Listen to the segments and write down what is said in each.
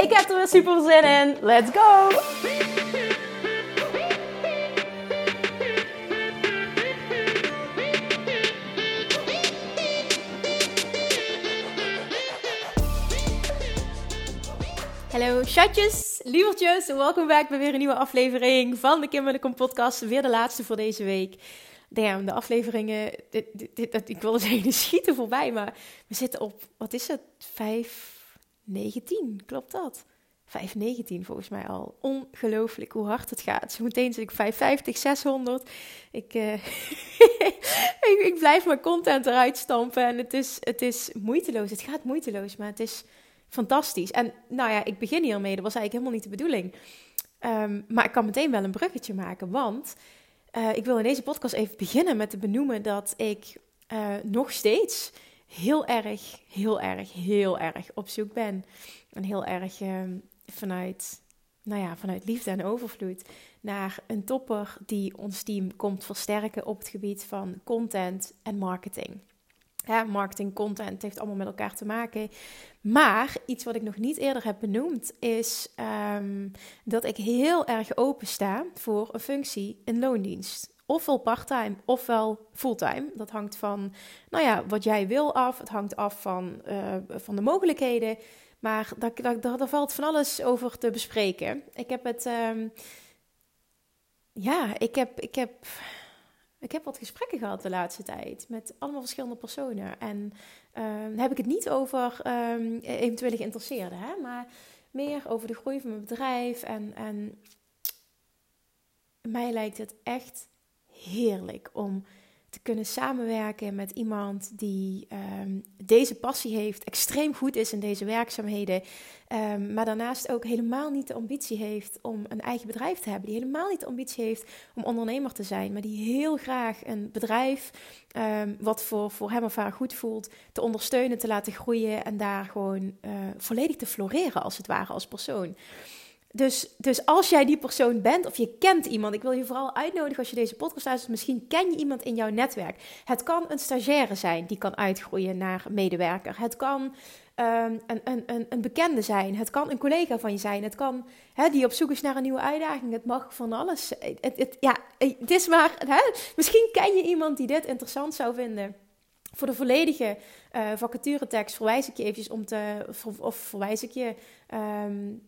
Ik heb er weer super zin in. Let's go! Hallo chatjes, lievertjes, welkom back bij weer een nieuwe aflevering van de Kim Kom podcast. Weer de laatste voor deze week. De afleveringen, dit, ik wilde zeggen, schieten voorbij, maar we zitten op, wat is het, 5, 19, klopt dat? 519 volgens mij al. Ongelooflijk hoe hard het gaat. Zo meteen zit ik 550, 600. Ik, uh, ik, ik, blijf mijn content eruit stampen en het is, het is moeiteloos. Het gaat moeiteloos, maar het is fantastisch. En nou ja, ik begin hiermee. Dat was eigenlijk helemaal niet de bedoeling. Um, maar ik kan meteen wel een bruggetje maken, want uh, ik wil in deze podcast even beginnen met te benoemen dat ik uh, nog steeds heel erg, heel erg, heel erg op zoek ben. En heel erg uh, vanuit, nou ja, vanuit liefde en overvloed naar een topper die ons team komt versterken op het gebied van content en marketing. Marketing, content heeft allemaal met elkaar te maken. Maar iets wat ik nog niet eerder heb benoemd is um, dat ik heel erg open sta voor een functie in loondienst. Ofwel parttime, ofwel fulltime. Dat hangt van, nou ja, wat jij wil af. Het hangt af van, uh, van de mogelijkheden. Maar daar, valt van alles over te bespreken. Ik heb het. Um, ja, ik heb, ik, heb, ik heb wat gesprekken gehad de laatste tijd. Met allemaal verschillende personen. En um, heb ik het niet over um, eventuele geïnteresseerden, hè, maar meer over de groei van mijn bedrijf. En, en mij lijkt het echt heerlijk om te kunnen samenwerken met iemand die um, deze passie heeft, extreem goed is in deze werkzaamheden, um, maar daarnaast ook helemaal niet de ambitie heeft om een eigen bedrijf te hebben, die helemaal niet de ambitie heeft om ondernemer te zijn, maar die heel graag een bedrijf, um, wat voor, voor hem of haar goed voelt, te ondersteunen, te laten groeien en daar gewoon uh, volledig te floreren als het ware als persoon. Dus, dus als jij die persoon bent of je kent iemand, ik wil je vooral uitnodigen als je deze podcast luistert, misschien ken je iemand in jouw netwerk. Het kan een stagiaire zijn die kan uitgroeien naar medewerker. Het kan um, een, een, een, een, bekende zijn. Het kan een collega van je zijn. Het kan die op zoek is naar een nieuwe uitdaging. Het mag van alles. Het, het, ja, het is maar. Misschien ken je iemand die dit interessant zou vinden. Voor de volledige uh, vacaturetekst verwijs ik je eventjes om te. Of verwijs ik je. Um,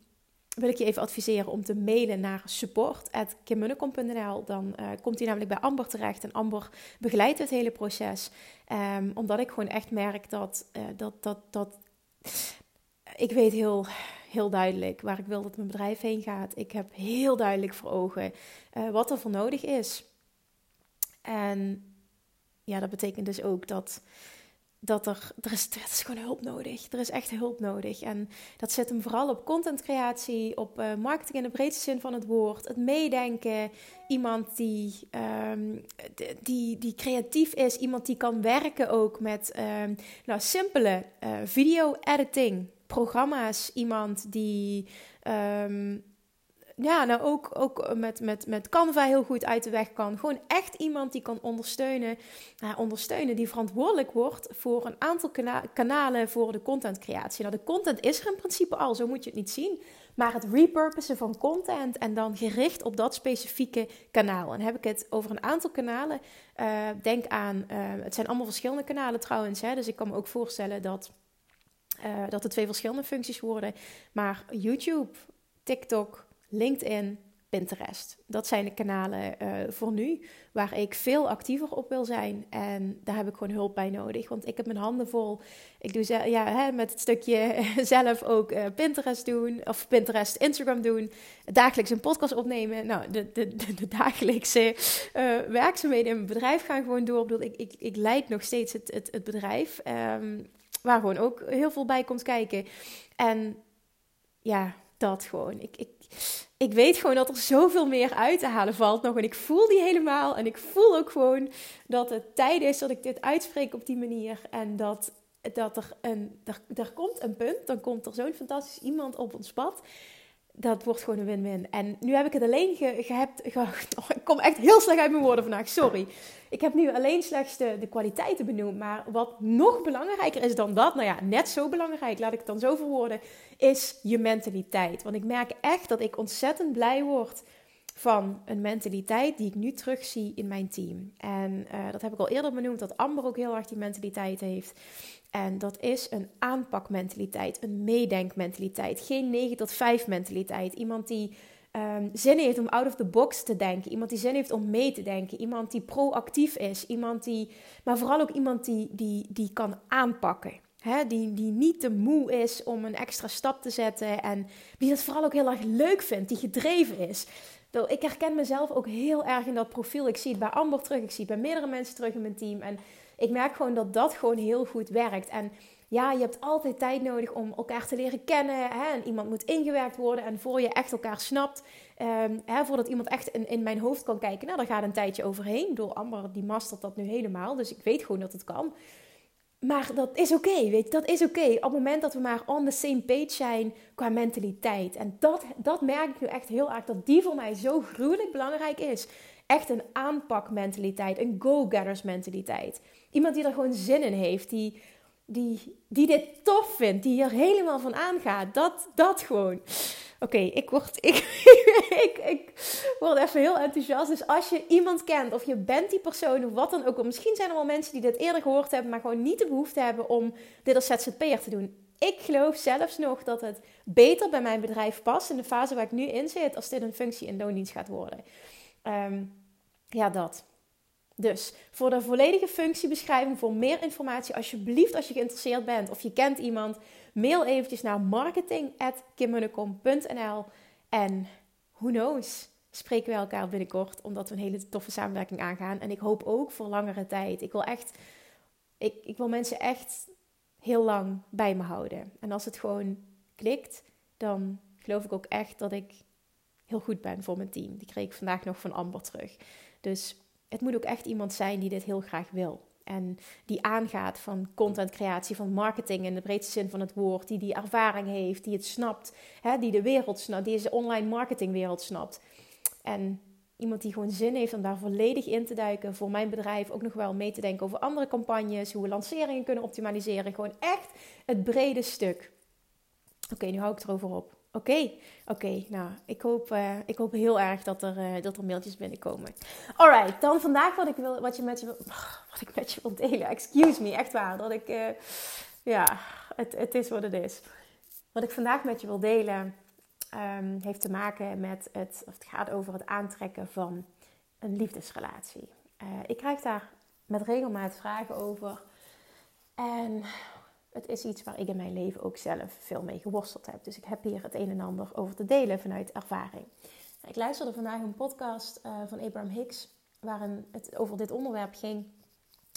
wil ik je even adviseren om te mailen naar support.kimmunnekom.nl. Dan uh, komt hij namelijk bij Amber terecht en Amber begeleidt het hele proces. Um, omdat ik gewoon echt merk dat, uh, dat, dat, dat ik weet heel, heel duidelijk waar ik wil dat mijn bedrijf heen gaat. Ik heb heel duidelijk voor ogen uh, wat er voor nodig is. En ja, dat betekent dus ook dat dat er, er is, is gewoon hulp nodig. Er is echt hulp nodig. En dat zit hem vooral op contentcreatie, op uh, marketing in de breedste zin van het woord, het meedenken. Iemand die, um, die, die creatief is, iemand die kan werken ook met um, nou, simpele uh, video-editing programma's. Iemand die um, ja, nou ook, ook met, met, met Canva heel goed uit de weg kan. Gewoon echt iemand die kan ondersteunen, uh, ondersteunen die verantwoordelijk wordt voor een aantal kana kanalen voor de contentcreatie. Nou, de content is er in principe al, zo moet je het niet zien. Maar het repurposen van content en dan gericht op dat specifieke kanaal. En heb ik het over een aantal kanalen. Uh, denk aan, het zijn allemaal verschillende kanalen trouwens. Hè, dus ik kan me ook voorstellen dat, dat er twee verschillende functies worden. Maar YouTube, TikTok, LinkedIn, Pinterest. Dat zijn de kanalen uh, voor nu waar ik veel actiever op wil zijn. En daar heb ik gewoon hulp bij nodig. Want ik heb mijn handen vol. Ik doe ja, hè, met het stukje zelf ook uh, Pinterest doen. Of Pinterest, Instagram doen. Dagelijks een podcast opnemen. Nou, de, de, de, dagelijkse uh, werkzaamheden in mijn bedrijf gaan gewoon door. Ik, ik, ik leid nog steeds het, het, bedrijf. Um, waar gewoon ook heel veel bij komt kijken. En ja, dat gewoon. Ik, ik, ik weet gewoon dat er zoveel meer uit te halen valt nog. En ik voel die helemaal. En ik voel ook gewoon dat het tijd is dat ik dit uitspreek op die manier. En dat, dat er, een, er, komt een punt. Dan komt er zo'n fantastisch iemand op ons pad dat wordt gewoon een win-win. En nu heb ik het alleen ge, oh, ik kom echt heel slecht uit mijn woorden vandaag, sorry. Ik heb nu alleen slechts de, de, kwaliteiten benoemd. Maar wat nog belangrijker is dan dat, nou ja, net zo belangrijk, laat ik het dan zo verwoorden, is je mentaliteit. Want ik merk echt dat ik ontzettend blij word van een mentaliteit die ik nu terugzie in mijn team. En uh, dat heb ik al eerder benoemd, dat Amber ook heel erg die mentaliteit heeft. En dat is een aanpakmentaliteit, een meedenkmentaliteit. Geen 9 tot 5 mentaliteit. Iemand die um, zin heeft om out of the box te denken. Iemand die zin heeft om mee te denken. Iemand die proactief is. Iemand die, maar vooral ook iemand die, die, die kan aanpakken. He, die, die niet te moe is om een extra stap te zetten. En die dat vooral ook heel erg leuk vindt. Die gedreven is. Ik herken mezelf ook heel erg in dat profiel. Ik zie het bij Amber terug. Ik zie het bij meerdere mensen terug in mijn team. En ik merk gewoon dat dat gewoon heel goed werkt. En ja, je hebt altijd tijd nodig om elkaar te leren kennen. Hè? En iemand moet ingewerkt worden. En voor je echt elkaar snapt, ehm, hè, voordat iemand echt in, in mijn hoofd kan kijken, nou, daar gaat een tijdje overheen. Door Amber, die mastert dat nu helemaal. Dus ik weet gewoon dat het kan. Maar dat is oké, weet je, dat is oké. Op het moment dat we maar on the same page zijn qua mentaliteit. En dat, dat merk ik nu echt heel erg, dat die voor mij zo gruwelijk belangrijk is. Echt een aanpakmentaliteit, een go-getters mentaliteit. Iemand die er gewoon zin in heeft, die, die, die dit tof vindt, die er helemaal van aangaat. Dat, dat gewoon. Oké, ik, word, ik, ik, ik word even heel enthousiast. Dus als je iemand kent of je bent die persoon of wat dan ook. Misschien zijn er wel mensen die dit eerder gehoord hebben, maar gewoon niet de behoefte hebben om dit als ZZP'er te doen. Ik geloof zelfs nog dat het beter bij mijn bedrijf past in de fase waar ik nu in zit, als dit een functie in loondienst gaat worden. Ehm, ja, dat. Dus voor de volledige functiebeschrijving, voor meer informatie, alsjeblieft als je geïnteresseerd bent of je kent iemand, mail eventjes naar marketing.kimmunnekom.nl en who knows, spreken we elkaar binnenkort omdat we een hele toffe samenwerking aangaan. En ik hoop ook voor langere tijd. Ik wil echt, ik, ik wil mensen echt heel lang bij me houden. En als het gewoon klikt, dan geloof ik ook echt dat ik heel goed ben voor mijn team. Die kreeg ik vandaag nog van Amber terug. Dus het moet ook echt iemand zijn die dit heel graag wil. En die aangaat van contentcreatie, van marketing in de breedste zin van het woord. Die die ervaring heeft, die het snapt. Hè, die de wereld snapt, die deze online marketingwereld snapt. En iemand die gewoon zin heeft om daar volledig in te duiken. Voor mijn bedrijf ook nog wel mee te denken over andere campagnes. Hoe we lanceringen kunnen optimaliseren. Gewoon echt het brede stuk. Oké, nu hou ik erover op. Oké, oké. nou, ik hoop, uh, ik hoop heel erg dat er, uh, dat er mailtjes binnenkomen. Alright, dan vandaag wat ik, wil, wat, je met je wil, wat ik met je wil delen. Excuse me, echt waar. Dat ik, uh, ja, het, het is wat het is. Wat ik vandaag met je wil delen um, heeft te maken met het, of het gaat over het aantrekken van een liefdesrelatie. ik krijg daar met regelmaat vragen over. En het is iets waar ik in mijn leven ook zelf veel mee geworsteld heb. Dus ik heb hier het een en ander over te delen vanuit ervaring. Ik luisterde vandaag een podcast uh, van Abraham Hicks, waarin het over dit onderwerp ging.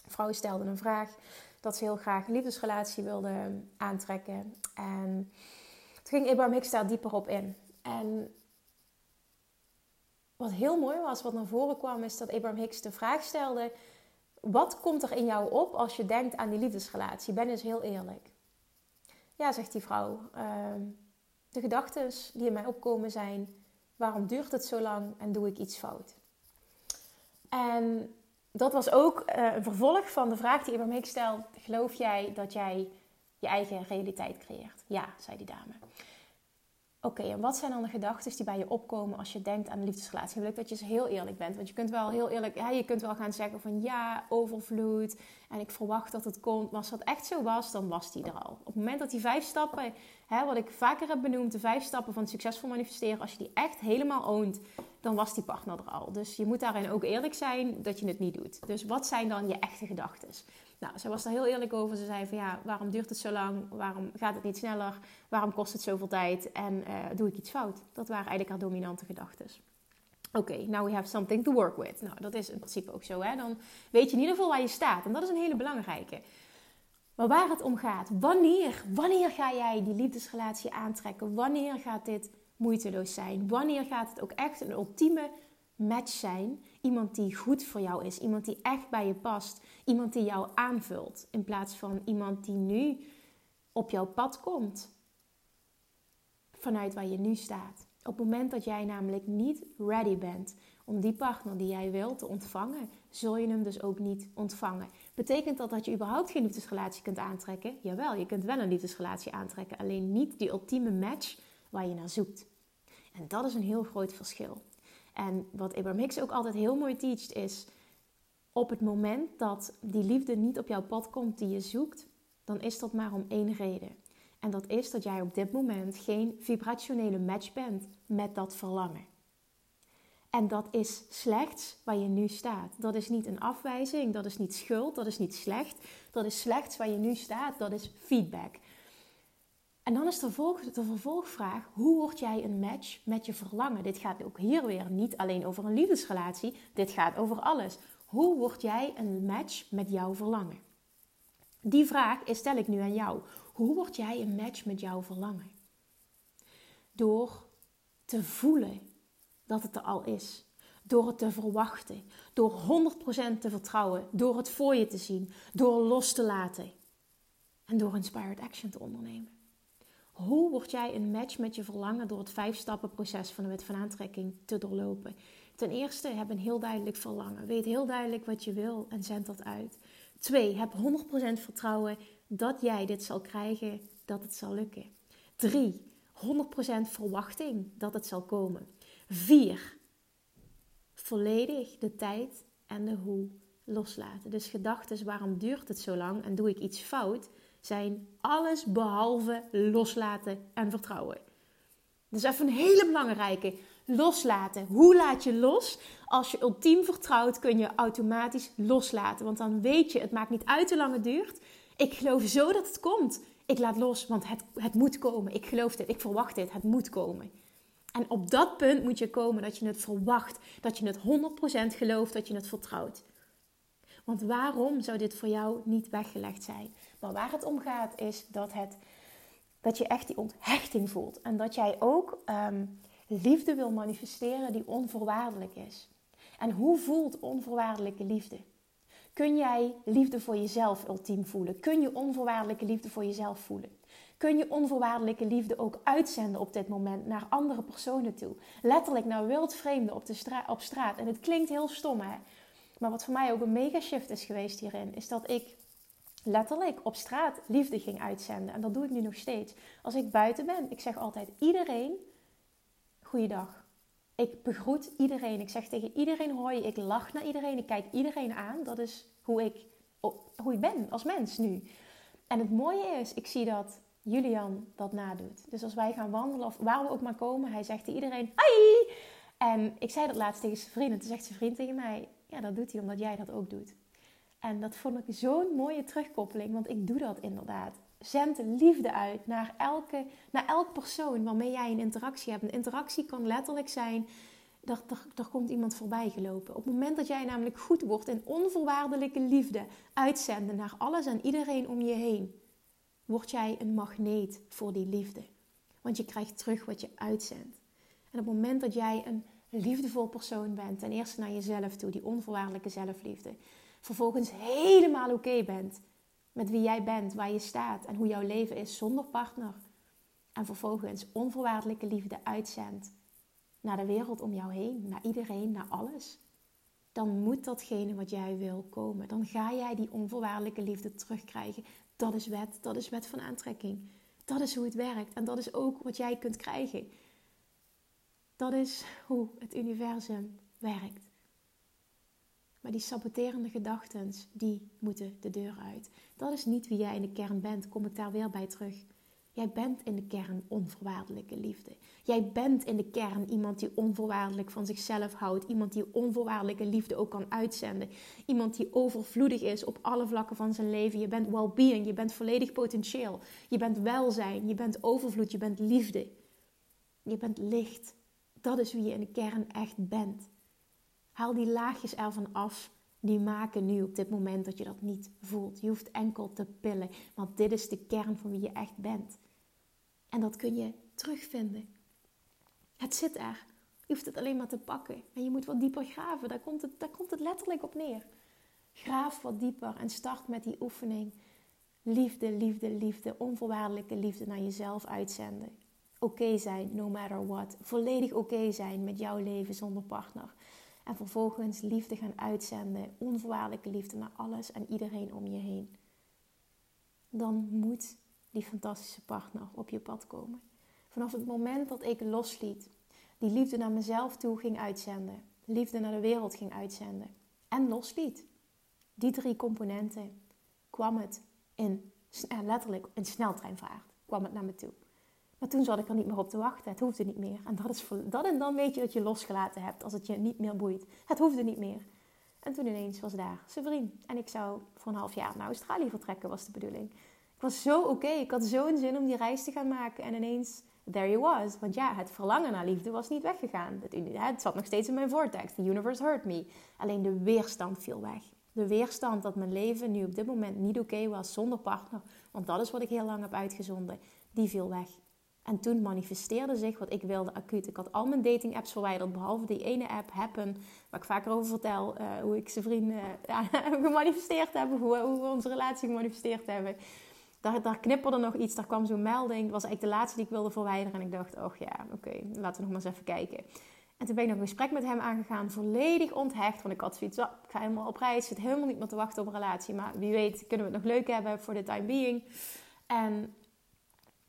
Vrouwen stelden een vraag dat ze heel graag een liefdesrelatie wilden aantrekken. En toen ging Abraham Hicks daar dieper op in. En wat heel mooi was, wat naar voren kwam, is dat Abraham Hicks de vraag stelde wat komt er in jou op als je denkt aan die liefdesrelatie? Ben eens heel eerlijk. Ja, zegt die vrouw. Uh, de gedachten die in mij opkomen zijn: waarom duurt het zo lang en doe ik iets fout? En dat was ook uh, een vervolg van de vraag die Abraham Hicks stelt: geloof jij dat jij je eigen realiteit creëert? Ja, zei die dame. Oké, en wat zijn dan de gedachten die bij je opkomen als je denkt aan een liefdesrelatie? Wil dat je eens heel eerlijk bent. Want je kunt wel heel eerlijk, ja, je kunt wel gaan zeggen van ja, overvloed. En ik verwacht dat het komt. Maar als dat echt zo was, dan was die er al. Op het moment dat die vijf stappen, hè, wat ik vaker heb benoemd, de vijf stappen van succesvol manifesteren, als je die echt helemaal oont, dan was die partner er al. Dus je moet daarin ook eerlijk zijn dat je het niet doet. Dus wat zijn dan je echte gedachten? Nou, zij was daar heel eerlijk over. Ze zei van ja, waarom duurt het zo lang? Waarom gaat het niet sneller? Waarom kost het zoveel tijd? En uh, doe ik iets fout? Dat waren eigenlijk haar dominante gedachten. Oké, now we have something to work with. Nou, dat is in principe ook zo. Hè? Dan weet je in ieder geval waar je staat. En dat is een hele belangrijke. Maar waar het om gaat, wanneer, wanneer ga jij die liefdesrelatie aantrekken? Wanneer gaat dit moeiteloos zijn? Wanneer gaat het ook echt een ultieme match zijn? Iemand die goed voor jou is, iemand die echt bij je past, iemand die jou aanvult, in plaats van iemand die nu op jouw pad komt vanuit waar je nu staat. Op het moment dat jij namelijk niet ready bent om die partner die jij wilt te ontvangen, zul je hem dus ook niet ontvangen. Betekent dat dat je überhaupt geen liefdesrelatie kunt aantrekken? Jawel, je kunt wel een liefdesrelatie aantrekken, alleen niet die ultieme match waar je naar zoekt. En dat is een heel groot verschil. En wat Abraham Hicks ook altijd heel mooi teacht is, op het moment dat die liefde niet op jouw pad komt die je zoekt, dan is dat maar om één reden. En dat is dat jij op dit moment geen vibrationele match bent met dat verlangen. En dat is slechts waar je nu staat. Dat is niet een afwijzing, dat is niet schuld, dat is niet slecht. Dat is slechts waar je nu staat, dat is feedback. En dan is de, de vervolgvraag: hoe word jij een match met je verlangen? Dit gaat ook hier weer niet alleen over een liefdesrelatie, dit gaat over alles. Hoe word jij een match met jouw verlangen? Die vraag stel ik nu aan jou. Hoe word jij een match met jouw verlangen? Door te voelen dat het er al is. Door het te verwachten. Door 100% te vertrouwen. Door het voor je te zien. Door los te laten. En door inspired action te ondernemen. Hoe word jij een match met je verlangen door het vijf stappen proces van de wet van aantrekking te doorlopen? Ten eerste, heb een heel duidelijk verlangen. Weet heel duidelijk wat je wil en zend dat uit. Twee, heb 100% vertrouwen dat jij dit zal krijgen, dat het zal lukken. Drie, 100% verwachting dat het zal komen. Vier, volledig de tijd en de hoe loslaten. Dus gedachten, waarom duurt het zo lang en doe ik iets fout, zijn alles behalve loslaten en vertrouwen. Dus even een hele belangrijke. Loslaten. Hoe laat je los? Als je ultiem vertrouwt, kun je automatisch loslaten. Want dan weet je, het maakt niet uit hoe lang het duurt. Ik geloof zo dat het komt. Ik laat los, want het, het moet komen. Ik geloof dit, ik verwacht dit, het moet komen. En op dat punt moet je komen dat je het verwacht, dat je het 100% gelooft, dat je het vertrouwt. Want waarom zou dit voor jou niet weggelegd zijn? Maar waar het om gaat is dat, het, dat je echt die onthechting voelt. En dat jij ook ehm, liefde wil manifesteren die onvoorwaardelijk is. En hoe voelt onvoorwaardelijke liefde? Kun jij liefde voor jezelf ultiem voelen? Kun je onvoorwaardelijke liefde voor jezelf voelen? Kun je onvoorwaardelijke liefde ook uitzenden op dit moment naar andere personen toe? Letterlijk naar wildvreemden op, de op straat. En het klinkt heel stom, hè? Maar wat voor mij ook een mega shift is geweest hierin, is dat ik letterlijk op straat liefde ging uitzenden. En dat doe ik nu nog steeds. Als ik buiten ben, ik zeg altijd iedereen goeiedag. Ik begroet iedereen. Ik zeg tegen iedereen hoi. Ik lach naar iedereen. Ik kijk iedereen aan. Dat is hoe ik, hoe ik ben als mens nu. En het mooie is, ik zie dat Julian dat nadoet. Dus als wij gaan wandelen of waar we ook maar komen, hij zegt tegen iedereen hoi. En ik zei dat laatst tegen zijn vriend. En toen zegt zijn vriend tegen mij, ja dat doet hij omdat jij dat ook doet. En dat vond ik zo'n mooie terugkoppeling, want ik doe dat inderdaad. Zend liefde uit naar, elke, naar elk persoon waarmee jij een interactie hebt. Een interactie kan letterlijk zijn, er, er, er komt iemand voorbij gelopen. Op het moment dat jij namelijk goed wordt in onvoorwaardelijke liefde uitzenden naar alles en iedereen om je heen, word jij een magneet voor die liefde. Want je krijgt terug wat je uitzendt. En op het moment dat jij een liefdevol persoon bent, ten eerste naar jezelf toe, die onvoorwaardelijke zelfliefde, vervolgens helemaal oké bent met wie jij bent, waar je staat en hoe jouw leven is zonder partner. En vervolgens onvoorwaardelijke liefde uitzendt naar de wereld om jou heen, naar iedereen, naar alles. Dan moet datgene wat jij wil komen. Dan ga jij die onvoorwaardelijke liefde terugkrijgen. Dat is wet, dat is wet van aantrekking. Dat is hoe het werkt en dat is ook wat jij kunt krijgen. Dat is hoe het universum werkt. Maar die saboterende gedachten, die moeten de deur uit. Dat is niet wie jij in de kern bent, kom ik daar weer bij terug. Jij bent in de kern onvoorwaardelijke liefde. Jij bent in de kern iemand die onvoorwaardelijk van zichzelf houdt. Iemand die onvoorwaardelijke liefde ook kan uitzenden. Iemand die overvloedig is op alle vlakken van zijn leven. Je bent well-being, je bent volledig potentieel. Je bent welzijn, je bent overvloed, je bent liefde. Je bent licht. Dat is wie je in de kern echt bent. Haal die laagjes ervan af. Die maken nu op dit moment dat je dat niet voelt. Je hoeft enkel te pillen. Want dit is de kern van wie je echt bent. En dat kun je terugvinden. Het zit er. Je hoeft het alleen maar te pakken. En je moet wat dieper graven. Daar komt het, daar komt het letterlijk op neer. Graaf wat dieper en start met die oefening. Liefde, liefde, liefde, onvoorwaardelijke liefde naar jezelf uitzenden. Oké zijn, no matter what. Volledig oké zijn met jouw leven zonder partner. En vervolgens liefde gaan uitzenden, onvoorwaardelijke liefde naar alles en iedereen om je heen. Dan moet die fantastische partner op je pad komen. Vanaf het moment dat ik losliet, die liefde naar mezelf toe ging uitzenden, liefde naar de wereld ging uitzenden en losliet, die drie componenten, kwam het in, letterlijk in sneltreinvaart, kwam het naar me toe. Maar toen zat ik er niet meer op te wachten. Het hoefde niet meer. En dat, is dat en dan weet je dat je losgelaten hebt als het je niet meer boeit. Het hoefde niet meer. En toen ineens was daar vriend. En ik zou voor een half jaar naar Australië vertrekken, was de bedoeling. Ik was zo oké. Ik had zo'n zin om die reis te gaan maken. En ineens, there you was. Want ja, het verlangen naar liefde was niet weggegaan. Het, het zat nog steeds in mijn vortex. The universe hurt me. Alleen de weerstand viel weg. De weerstand dat mijn leven nu op dit moment niet oké was zonder partner. Want dat is wat ik heel lang heb uitgezonden. Die viel weg. En toen manifesteerde zich wat ik wilde acuut. Ik had al mijn dating apps verwijderd, behalve die ene app, Happen, waar ik vaker over vertel. Uh, hoe ik zijn vrienden gemanifesteerd heb, hoe, hoe, we onze relatie gemanifesteerd hebben. Daar, daar knipperde nog iets, daar kwam zo'n melding. Dat was eigenlijk de laatste die ik wilde verwijderen. En ik dacht, oh ja, oké, laten we nog maar eens even kijken. En toen ben ik nog een gesprek met hem aangegaan, volledig onthecht. Want ik had zoiets, ik ga helemaal op reis, zit helemaal niet meer te wachten op een relatie. Maar wie weet kunnen we het nog leuk hebben voor de time being. En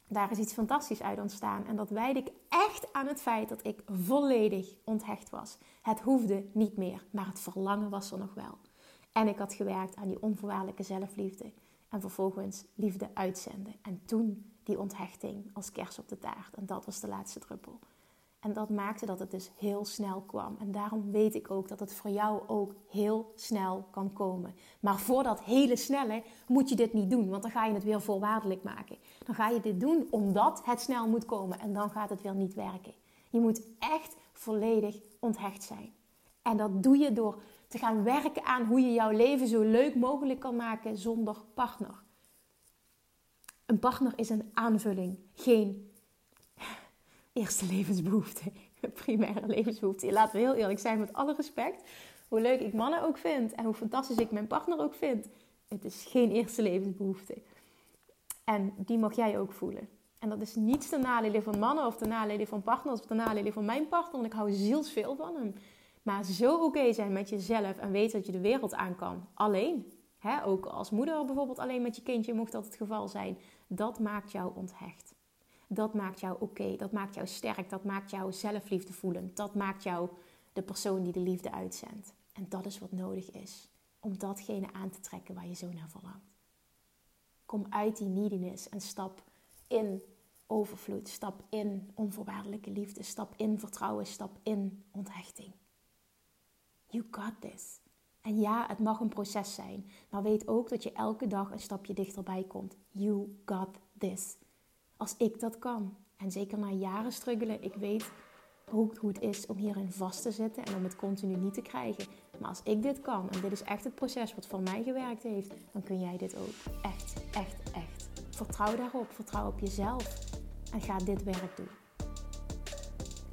daar is iets fantastisch uit ontstaan. En dat wijd ik echt aan het feit dat ik volledig onthecht was. Het hoefde niet meer, maar het verlangen was er nog wel. En ik had gewerkt aan die onvoorwaardelijke zelfliefde. En vervolgens liefde uitzenden. En toen die onthechting als kers op de taart. En dat was de laatste druppel. En dat maakte dat het dus heel snel kwam. En daarom weet ik ook dat het voor jou ook heel snel kan komen. Maar voor dat hele snelle moet je dit niet doen, want dan ga je het weer voorwaardelijk maken. Dan ga je dit doen omdat het snel moet komen en dan gaat het weer niet werken. Je moet echt volledig onthecht zijn. En dat doe je door te gaan werken aan hoe je jouw leven zo leuk mogelijk kan maken zonder partner. Een partner is een aanvulling, geen eerste levensbehoefte. Primaire levensbehoefte. Laten we heel eerlijk zijn, met alle respect. Hoe leuk ik mannen ook vind en hoe fantastisch ik mijn partner ook vind. Het is geen eerste levensbehoefte. En die mag jij ook voelen. En dat is niets ten nadele van mannen of ten nadele van partners of ten nadele van mijn partner. Want ik hou zielsveel van hem. Maar zo oké zijn met jezelf en weten dat je de wereld aan kan. Alleen. Hè? Ook als moeder bijvoorbeeld alleen met je kindje, mocht dat het geval zijn. Dat maakt jou onthecht. Dat maakt jou oké, dat maakt jou sterk, dat maakt jou zelfliefde voelen. Dat maakt jou de persoon die de liefde uitzendt. En dat is wat nodig is om datgene aan te trekken waar je zo naar verlangt. Kom uit die neediness en stap in overvloed, stap in onvoorwaardelijke liefde, stap in vertrouwen, stap in onthechting. You got this. En ja, het mag een proces zijn, maar weet ook dat je elke dag een stapje dichterbij komt. You got this als ik dat kan. En zeker na jaren struggelen, ik weet hoe het is om hierin vast te zitten en om het continu niet te krijgen. Maar als ik dit kan, en dit is echt het proces wat voor mij gewerkt heeft, dan kun jij dit ook. Echt, echt, echt. Vertrouw daarop, vertrouw op jezelf en ga dit werk doen.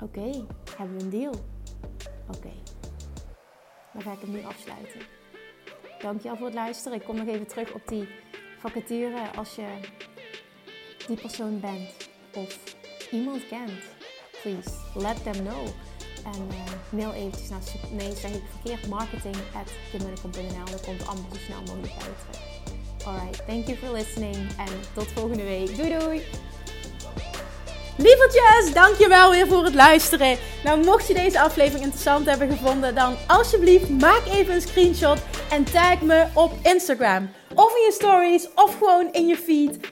Oké, hebben we een deal? Oké, dan ga ik hem nu afsluiten. Dankjewel voor het luisteren. Ik kom nog even terug op die vacature als je die persoon bent of iemand kent, please let them know. En uh, mail eventjes naar, nee zeg ik verkeerd, marketing at Dat komt allemaal zo snel mogelijk uit. Alright, thank you for listening en tot volgende week. Doei doei! Lievertjes, dankjewel weer voor het luisteren. Nou, mocht je deze aflevering interessant hebben gevonden, dan alsjeblieft maak even een screenshot en tag me op Instagram. Of in je stories, of gewoon in je feed.